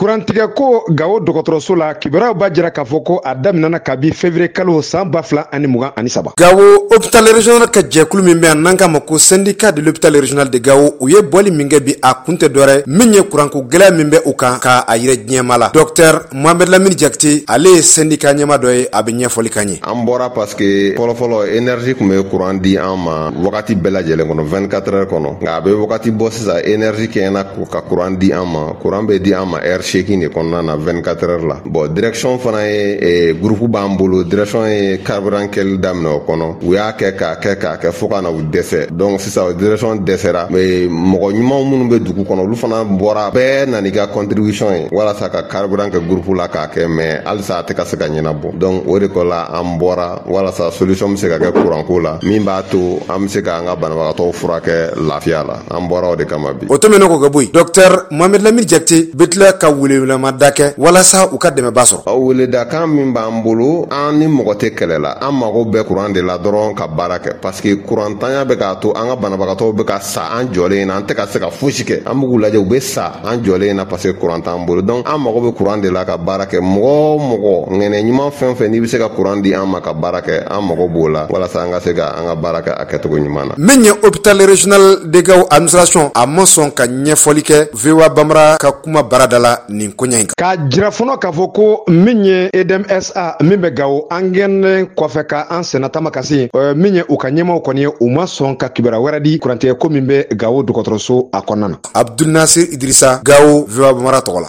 kurantigɛ ko gawo dɔgɔtɔrɔso la kibaruyaw b'a jira k'a fɔ ko a daminɛna kabi fevriye kalo san ba fila ani mugan ani saba gawo hopital regional ka jɛkulu min bɛ yan n'an k'a ma ko syndicat de l'hopital regional de gawo u ye bɔli min kɛ bi a kun tɛ dɔrɛ min ye kuranko gwɛlɛya min bɛ u kan ka a yirɛ diɲɛma la dɔktɛr mohamɛd lamini jakite ale ye syndicat ɲɛma dɔ ye a bɛ ɲɛfɔli kan ye an bɔra paske fɔlɔfɔlɔ énergie tun bɛ kuran di an ma wagati bɛɛ lajɛlen kɔnɔ 24 heures kɔnɔ nka a bɛ wagati bɔ sisan énergie kɛɲɛna ka kuran di an ma kuran bɛ di an ma ɛri seegin de kɔnɔna na 24 heures la bɔn direction fana ye eh, gurupu b'an bolo direction ye carburant kɛli daminɛ o kɔnɔ u y'a kɛ k'a kɛ k'a kɛ fɔɔ ka na u dɛsɛ donc sisan direction dɛsɛra eh, mɔgɔ ɲumanw minnu bɛ dugu kɔnɔ olu fana bɔra bɛɛ nani ka contribution ye walasa ka carburant kɛ gurupu la k'a kɛ mais halisa a tɛ ka se ka ɲɛnabɔ donc o de kɔ la an bɔra walasa solution bɛ se ka kɛ kuranko la min b'a to an bɛ se k'an ka banabagatɔw furakɛ lafiya la an bɔra o de kama bi o tɛmɛnen kɔ ka bɔ yen dɔktɛr mohamed lamini jakite bɛ tila ka welewelema da kɛ walasa u ka dɛmɛba sɔrɔ o weledakan min b'an bolo an ni mɔgɔ tɛ kɛlɛ la an mago bɛɛ kuran de la dɔrɔn ka baara kɛ parce que kurantanya bɛ k'a to an ka banabagatɔw bɛ ka sa an jɔlen na an tɛ ka se ka fosi kɛ an b'u lajɛ u bɛ sa an jɔlen na parce que kuran t'an bolo donc an mago bɛ kuran de la ka baara kɛ mɔgɔ o mɔgɔ ŋɛnɛ ɲuman fɛn fɛn n'i bɛ se ka kuran di an ma ka baara kɛ an mago b'o la walasa an ka se ka an ka baara kɛ a kɛcogo ɲuman na. min ye hôpital régional de gawo administration a ma sɔn ka ɲɛfɔli kɛ voa bamara ka kuma baarada la nin koɲɛ in kan. k'a jira fɔlɔ k'a fɔ ko min ye edmsa min bɛ gawo an gɛnnen kɔfɛ ka an sennatama ka se eh, min ye u ka ɲɛmaw kɔni ye u ma sɔn ka kibara wɛrɛ di kurantɛgɛ ko min bɛ gawo dɔgɔtɔrɔso a kɔnɔna na abdul nasir idrisa gawo viva bamara tɔgɔ la